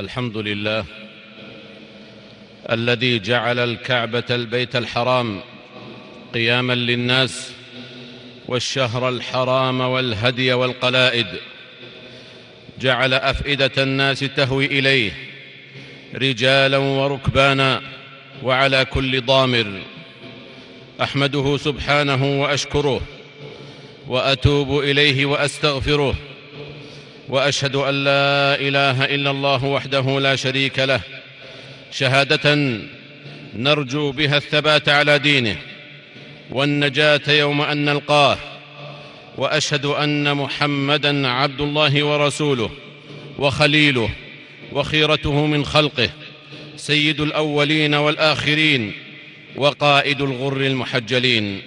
الحمد لله الذي جعل الكعبة البيت الحرام قياما للناس والشهر الحرام والهدي والقلائد جعل أفئدة الناس تهوي إليه رجالا وركبانا وعلى كل ضامر. أحمده سبحانه وأشكره وأتوب إليه وأستغفره. وأشهد أن لا إله إلا الله وحده لا شريك له. شهادة نرجو بها الثبات على دينه والنجاة يوم أن نلقاه. وأشهد أن محمدا عبد الله ورسوله وخليله وخيرته من خلقه سيد الأولين والآخرين وقائد الغر المحجلين.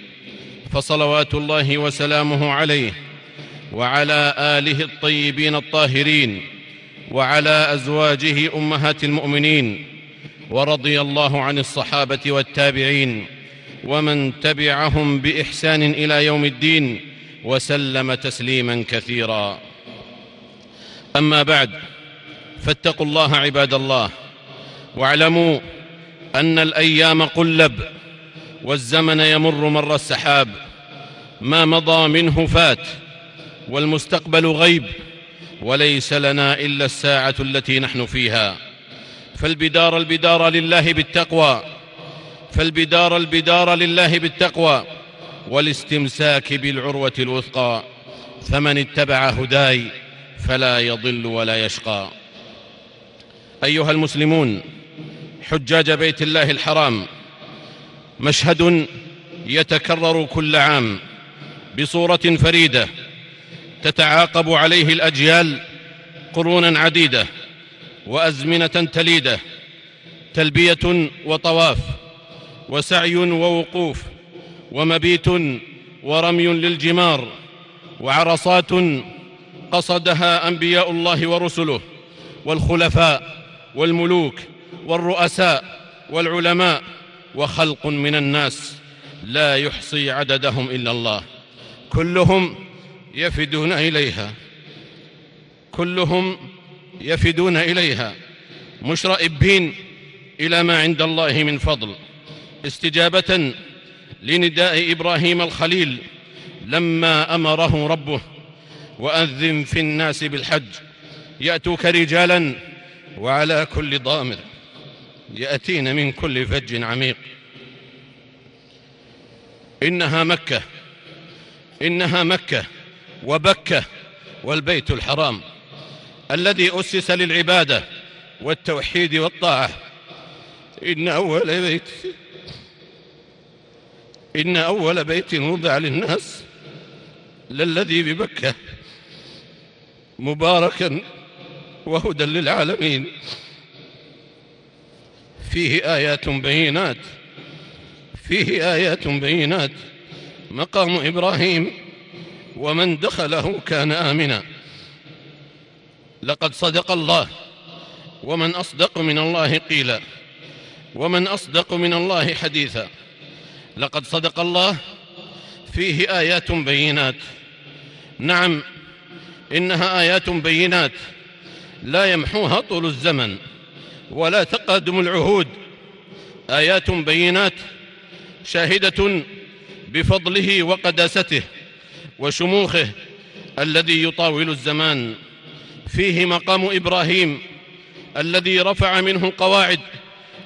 فصلوات الله وسلامه عليه وعلى آله الطيبين الطاهرين وعلى أزواجه أمهات المؤمنين ورضي الله عن الصحابة والتابعين ومن تبعهم بإحسان إلى يوم الدين وسلم تسليما كثيرا. أما بعد فاتقوا الله عباد الله واعلموا أن الأيام قلب والزمن يمر مر السحاب ما مضى منه فات والمستقبل غيب وليس لنا إلا الساعة التي نحن فيها. فالبدار البدار لله بالتقوى فالبدار البدار لله بالتقوى والاستمساك بالعروة الوثقى. فمن اتبع هداي فلا يضل ولا يشقى. أيها المسلمون حجاج بيت الله الحرام مشهد يتكرر كل عام بصورة فريدة تتعاقب عليه الأجيال قرونا عديدة وأزمنة تليدة تلبية وطواف وسعي ووقوف ومبيت ورمي للجمار وعرصات قصدها أنبياء الله ورسله والخلفاء والملوك والرؤساء والعلماء وخلق من الناس لا يحصي عددهم إلا الله. كلهم يفدون إليها. كلهم يفدون إليها. مشرئبين إلى ما عند الله من فضل. استجابة لنداء إبراهيم الخليل لما أمره ربه وأذن في الناس بالحج. يأتوك رجالا وعلى كل ضامر. يأتين من كل فج عميق. إنها مكة. إنها مكة. وبكة والبيت الحرام الذي أسس للعبادة والتوحيد والطاعة. إن أول بيت إن أول بيت وضع للناس للذي ببكة مباركا وهدى للعالمين. فيه آيات بينات فيه آيات بينات. مقام إبراهيم ومن دخله كان آمنا. لقد صدق الله. ومن أصدق من الله قيلا. ومن أصدق من الله حديثا. لقد صدق الله. فيه آيات بينات. نعم إنها آيات بينات. لا يمحوها طول الزمن. ولا تقادم العهود. آيات بينات. شاهدة بفضله وقداسته. وشموخه الذي يطاول الزمان. فيه مقام إبراهيم الذي رفع منه القواعد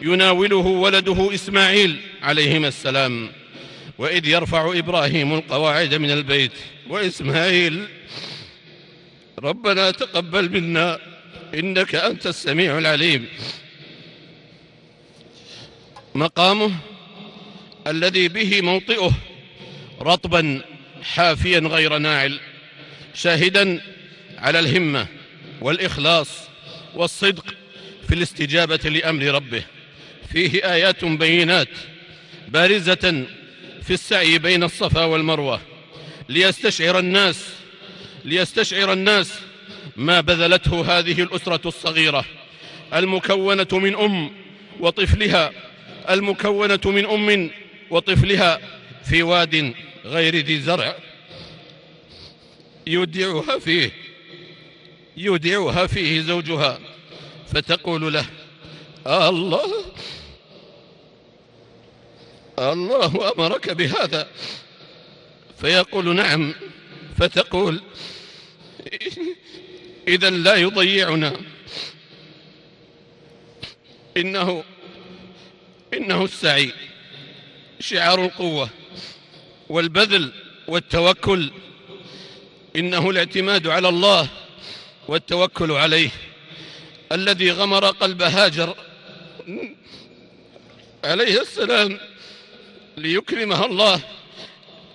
يناوله ولده إسماعيل عليهما السلام. وإذ يرفع إبراهيم القواعد من البيت وإسماعيل ربنا تقبل منا إنك أنت السميع العليم. مقامه الذي به موطئه رطبا حافيا غير ناعل شاهدا على الهمة والإخلاص والصدق في الاستجابة لأمر ربه. فيه آيات بينات بارزة في السعي بين الصفا والمروة. ليستشعر الناس ليستشعر الناس ما بذلته هذه الأسرة الصغيرة. المكونة من أم وطفلها المكونة من أم وطفلها في واد غير ذي زرع يودعها فيه يودعها فيه زوجها فتقول له الله الله أمرك بهذا. فيقول نعم. فتقول إذا لا يضيعنا. إنه إنه السعي شعار القوة. والبذل والتوكل إنه الاعتماد على الله والتوكل عليه. الذي غمر قلب هاجر عليه السلام ليكرمها الله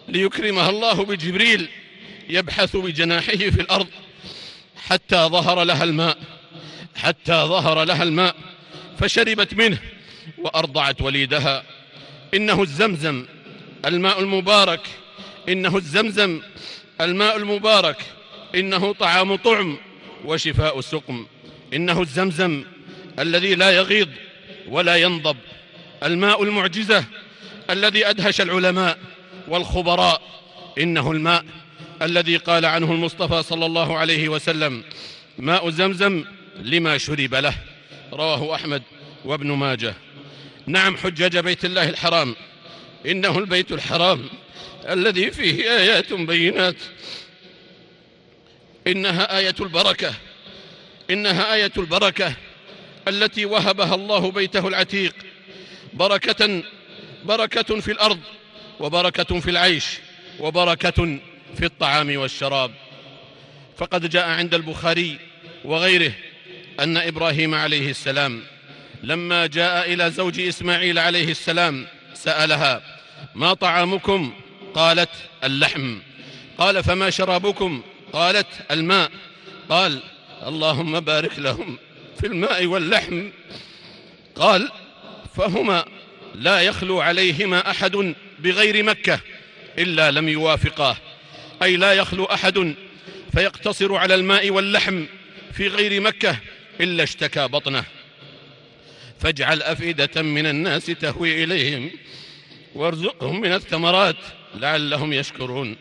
ليكرمها الله بجبريل يبحث بجناحه في الأرض حتى ظهر لها الماء حتى ظهر لها الماء فشربت منه وأرضعت وليدها. إنه الزمزم الماء المبارك إنه الزمزم. الماء المبارك إنه طعام طعم وشفاء سقم إنه الزمزم الذي لا يغيض ولا ينضب. الماء المعجزة الذي أدهش العلماء والخبراء. إنه الماء الذي قال عنه المصطفى صلى الله عليه وسلم ماء زمزم لما شرب له. رواه أحمد وابن ماجه. نعم حجاج بيت الله الحرام. إنه البيت الحرام الذي فيه آيات بينات. إنها آية البركة. إنها آية البركة التي وهبها الله بيته العتيق. بركة بركة في الأرض وبركة في العيش وبركة في الطعام والشراب. فقد جاء عند البخاري وغيره أن إبراهيم عليه السلام لما جاء إلى زوج إسماعيل عليه السلام سألها ما طعامكم؟ قالت اللحم. قال فما شرابكم؟ قالت الماء. قال اللهم بارك لهم في الماء واللحم. قال فهما لا يخلو عليهما أحد بغير مكة إلا لم يوافقاه. أي لا يخلو أحد فيقتصر على الماء واللحم في غير مكة إلا اشتكى بطنه. فاجعل أفئدة من الناس تهوي إليهم وارزقهم من الثمرات لعلهم يشكرون.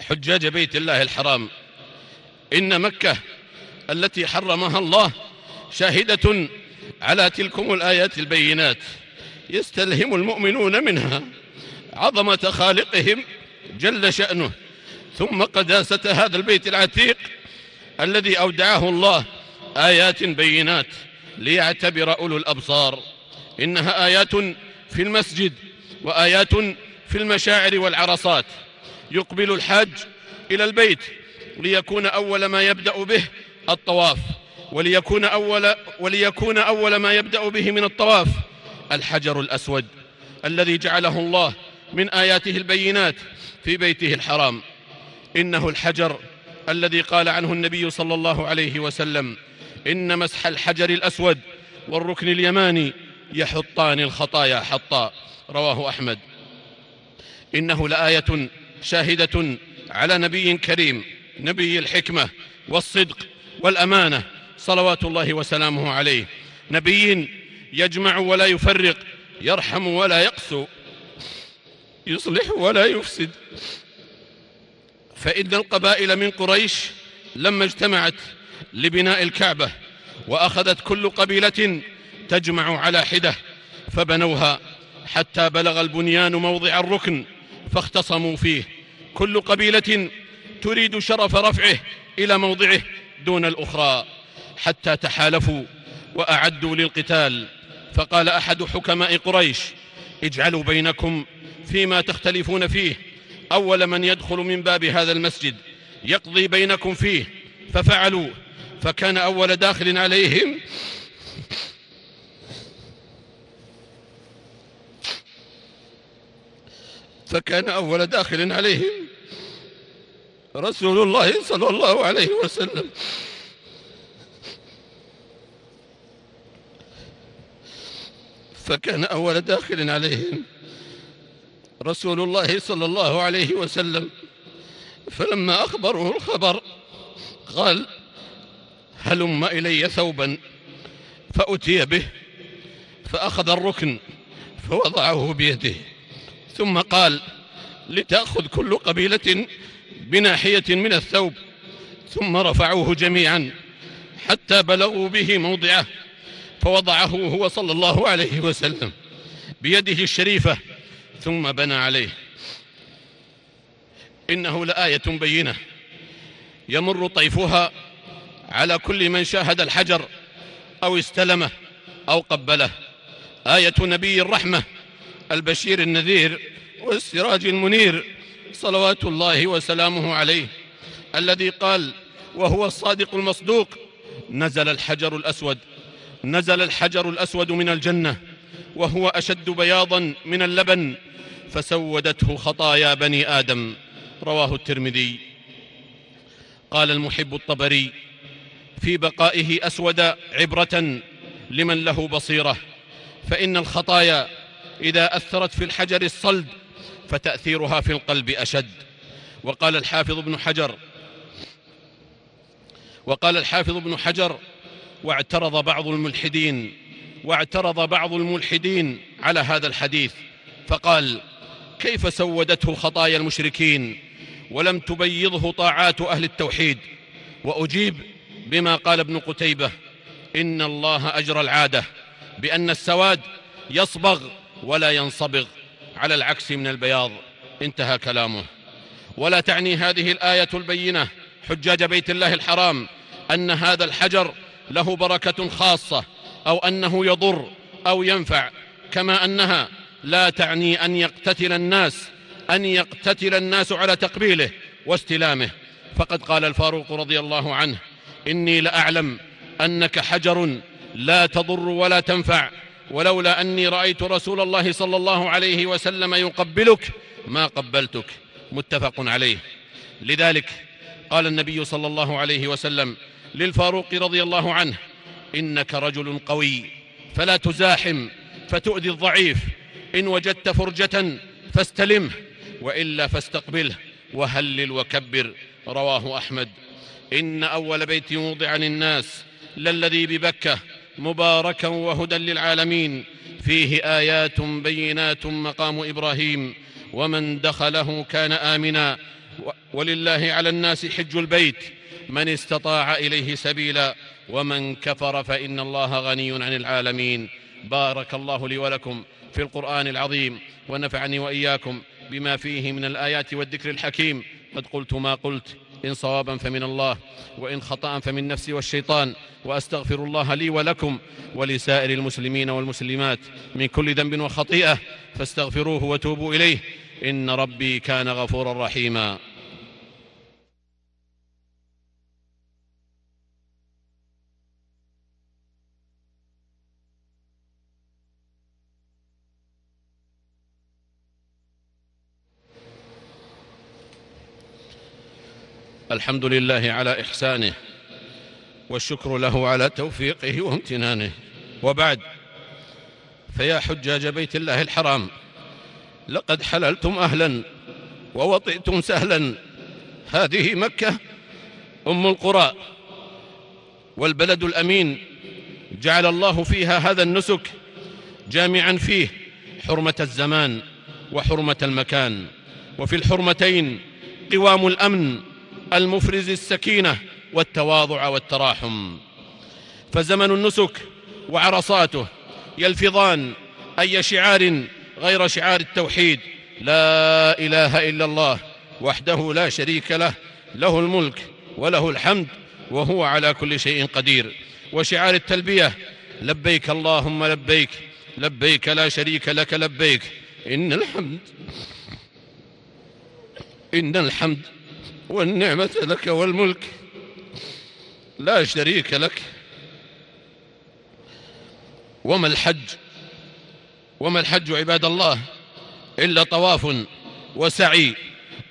حجاج بيت الله الحرام. إن مكة التي حرمها الله شاهدة على تلكم الآيات البينات. يستلهم المؤمنون منها عظمة خالقهم جل شأنه. ثم قداسة هذا البيت العتيق الذي أودعه الله آيات بينات. ليعتبر أولو الأبصار. إنها آيات في المسجد وآيات في المشاعر والعرصات. يقبل الحاج إلى البيت ليكون أول ما يبدأ به الطواف وليكون أول, وليكون أول ما يبدأ به من الطواف الحجر الأسود الذي جعله الله من آياته البينات في بيته الحرام. إنه الحجر الذي قال عنه النبي صلى الله عليه وسلم إن مسح الحجر الأسود والركن اليماني يحطان الخطايا حطا. رواه أحمد. إنه لآية شاهدة على نبي كريم نبي الحكمة والصدق والأمانة صلوات الله وسلامه عليه. نبي يجمع ولا يفرق يرحم ولا يقسو يصلح ولا يفسد. فإن القبائل من قريش لما اجتمعت لبناء الكعبة وأخذت كل قبيلة تجمع على حدة فبنوها حتى بلغ البنيان موضع الركن فاختصموا فيه. كل قبيلة تريد شرف رفعه إلى موضعه دون الأخرى حتى تحالفوا وأعدوا للقتال. فقال أحد حكماء قريش اجعلوا بينكم فيما تختلفون فيه. أول من يدخل من باب هذا المسجد يقضي بينكم فيه ففعلوا. فكان أول داخل عليهم. فكان أول داخل عليهم. رسول الله صلى الله عليه وسلم. فكان أول داخل عليهم. رسول الله صلى الله عليه وسلم. فلما أخبره الخبر قال هلم إلي ثوبا فأتي به فأخذ الركن فوضعه بيده ثم قال لتأخذ كل قبيلة بناحية من الثوب. ثم رفعوه جميعا حتى بلغوا به موضعه فوضعه هو صلى الله عليه وسلم بيده الشريفة ثم بنى عليه. إنه لآية بينة يمر طيفها على كل من شاهد الحجر أو استلمه أو قبله. آية نبي الرحمة البشير النذير والسراج المنير صلوات الله وسلامه عليه الذي قال وهو الصادق المصدوق نزل الحجر الأسود نزل الحجر الأسود من الجنة وهو أشد بياضا من اللبن فسودته خطايا بني آدم. رواه الترمذي. قال المحب الطبري في بقائه أسود عبرة لمن له بصيرة. فإن الخطايا إذا أثرت في الحجر الصلد فتأثيرها في القلب أشد. وقال الحافظ ابن حجر وقال الحافظ ابن حجر واعترض بعض الملحدين واعترض بعض الملحدين على هذا الحديث. فقال كيف سودته خطايا المشركين ولم تبيضه طاعات أهل التوحيد؟ وأجيب بما قال ابن قتيبة إن الله أجرى العادة بأن السواد يصبغ ولا ينصبغ على العكس من البياض. انتهى كلامه. ولا تعني هذه الآية البينة حجاج بيت الله الحرام أن هذا الحجر له بركة خاصة أو أنه يضر أو ينفع كما أنها لا تعني أن يقتتل الناس أن يقتتل الناس على تقبيله واستلامه. فقد قال الفاروق رضي الله عنه إني لأعلم أنك حجر لا تضر ولا تنفع ولولا أني رأيت رسول الله صلى الله عليه وسلم يقبلك ما قبلتك. متفق عليه. لذلك قال النبي صلى الله عليه وسلم للفاروق رضي الله عنه إنك رجل قوي فلا تزاحم فتؤذي الضعيف. إن وجدت فرجة فاستلمه وإلا فاستقبله وهلل وكبر رواه أحمد. إن أول بيت وضع للناس للذي ببكة مباركا وهدى للعالمين. فيه آيات بينات مقام إبراهيم. ومن دخله كان آمنا. ولله على الناس حج البيت. من استطاع إليه سبيلا. ومن كفر فإن الله غني عن العالمين. بارك الله لي ولكم في القرآن العظيم. ونفعني وإياكم بما فيه من الآيات والذكر الحكيم. قد قلت ما قلت. إن صوابا فمن الله وإن خطأ فمن نفسي والشيطان وأستغفر الله لي ولكم ولسائر المسلمين والمسلمات من كل ذنب وخطيئة فاستغفروه وتوبوا إليه إن ربي كان غفورا رحيما. الحمد لله على إحسانه والشكر له على توفيقه وامتنانه. وبعد فيا حجاج بيت الله الحرام لقد حللتم أهلا ووطئتم سهلا. هذه مكة أم القرى والبلد الأمين جعل الله فيها هذا النسك جامعا فيه حرمة الزمان وحرمة المكان. وفي الحرمتين قوام الأمن المفرز السكينة والتواضع والتراحم. فزمن النسك وعرصاته يلفظان أي شعار غير شعار التوحيد. لا إله إلا الله وحده لا شريك له له الملك وله الحمد وهو على كل شيء قدير. وشعار التلبية لبيك اللهم لبيك لبيك لا شريك لك لبيك. إن الحمد إن الحمد والنعمة لك والملك. لا شريك لك. وما الحج؟ وما الحج عباد الله؟ إلا طواف وسعي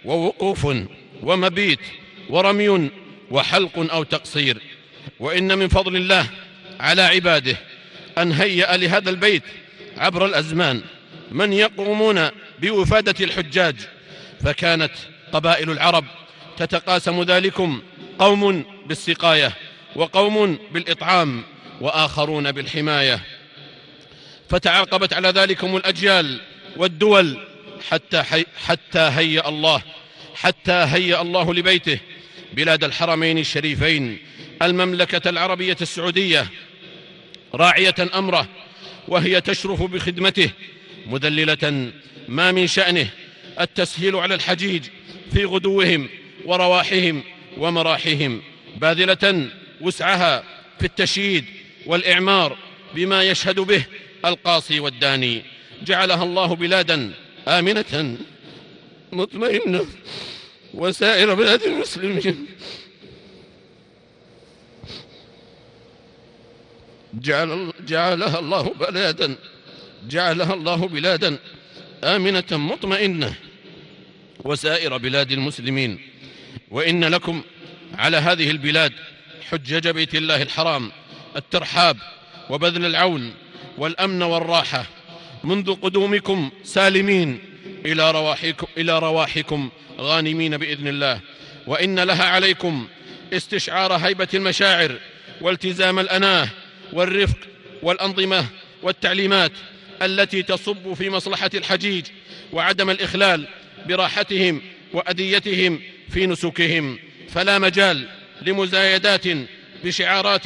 ووقوف ومبيت ورمي وحلق أو تقصير. وإن من فضل الله على عباده أن هيأ لهذا البيت عبر الأزمان من يقومون بوفادة الحجاج. فكانت قبائل العرب تتقاسم ذلكم قوم بالسقاية وقوم بالإطعام وآخرون بالحماية. فتعاقبت على ذلكم الأجيال والدول حتى, حي حتى هيأ الله حتى هيأ الله لبيته. بلاد الحرمين الشريفين المملكة العربية السعودية راعية أمره وهي تشرف بخدمته مذللة ما من شأنه التسهيل على الحجيج في غدوهم ورواحهم ومراحهم باذلة وسعها في التشييد والإعمار بما يشهد به القاصي والداني. جعلها الله بلادا آمنة مطمئنة وسائر بلاد المسلمين. جعل جعلها الله بلادا جعلها الله بلادا آمنة مطمئنة وسائر بلاد المسلمين. وإن لكم على هذه البلاد حجج بيت الله الحرام الترحاب وبذل العون والأمن والراحة منذ قدومكم سالمين إلى رواحكم, إلى رواحكم غانمين بإذن الله. وإن لها عليكم استشعار هيبة المشاعر والتزام الأناة والرفق والأنظمة والتعليمات التي تصب في مصلحة الحجيج وعدم الإخلال براحتهم وأديتهم في نسكهم. فلا مجال لمزايدات بشعارات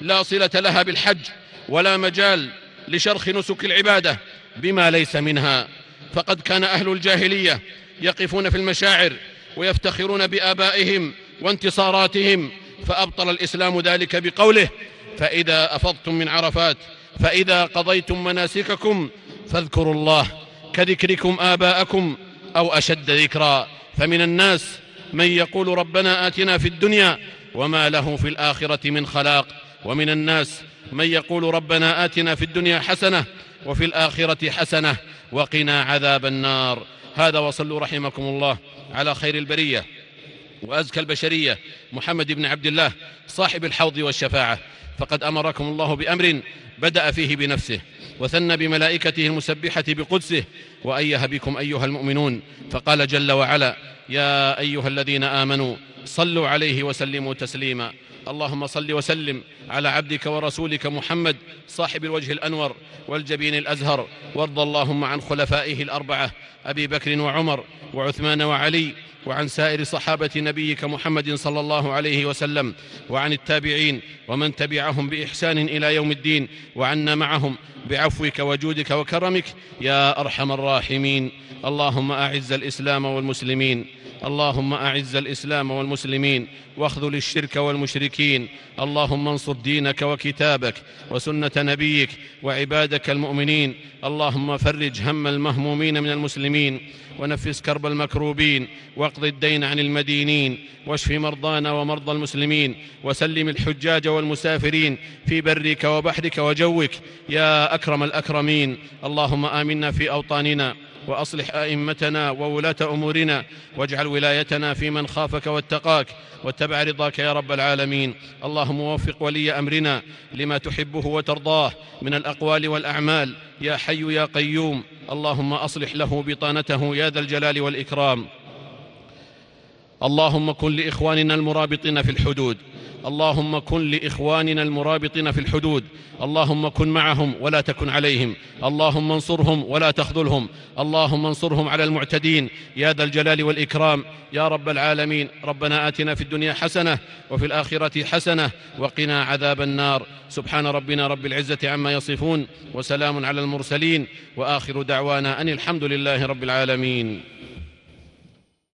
لا صلة لها بالحج ولا مجال لشرخ نسك العبادة بما ليس منها. فقد كان أهل الجاهلية يقفون في المشاعر ويفتخرون بآبائهم وانتصاراتهم فأبطل الإسلام ذلك بقوله فإذا أفضتم من عرفات فإذا قضيتم مناسككم فاذكروا الله كذكركم آباءكم أو أشد ذكرا فمن الناس من يقول ربنا آتنا في الدنيا وما له في الآخرة من خلاق ومن الناس من يقول ربنا آتنا في الدنيا حسنة وفي الآخرة حسنة وقنا عذاب النار. هذا وصلوا رحمكم الله على خير البرية وأزكى البشرية محمد بن عبد الله صاحب الحوض والشفاعة. فقد أمركم الله بأمر بدأ فيه بنفسه وثنى بملائكته المسبحة بقدسه وأيه بكم أيها المؤمنون. فقال جل وعلا يا أيها الذين آمنوا صلوا عليه وسلموا تسليما. اللهم صل وسلم على عبدك ورسولك محمد صاحب الوجه الأنور والجبين الأزهر. وارض اللهم عن خلفائه الأربعة أبي بكر وعمر وعثمان وعلي وعن سائر صحابة نبيك محمد صلى الله عليه وسلم وعن التابعين ومن تبعهم بإحسان إلى يوم الدين وعنا معهم بعفوك وجودك وكرمك يا أرحم الراحمين. اللهم أعز الإسلام والمسلمين. اللهم أعز الإسلام والمسلمين. واخذل الشرك والمشركين. اللهم انصر دينك وكتابك وسنة نبيك وعبادك المؤمنين. اللهم فرج هم المهمومين من المسلمين. ونفس كرب المكروبين. واقض الدين عن المدينين. واشف مرضانا ومرضى المسلمين. وسلم الحجاج والمسافرين. في برك وبحرك وجوك. يا أكرم الأكرمين. اللهم آمنا في أوطاننا. وأصلح أئمتنا وولاة أمورنا واجعل ولايتنا في من خافك واتقاك واتبع رضاك يا رب العالمين. اللهم وفق ولي أمرنا لما تحبه وترضاه من الأقوال والأعمال. يا حي يا قيوم. اللهم أصلح له بطانته يا ذا الجلال والإكرام. اللهم كن لإخواننا المرابطين في الحدود. اللهم كن لإخواننا المرابطين في الحدود. اللهم كن معهم ولا تكن عليهم. اللهم انصرهم ولا تخذلهم. اللهم انصرهم على المعتدين. يا ذا الجلال والإكرام. يا رب العالمين. ربنا آتنا في الدنيا حسنة وفي الآخرة حسنة وقنا عذاب النار. سبحان ربنا رب العزة عما يصفون وسلام على المرسلين. وآخر دعوانا أن الحمد لله رب العالمين.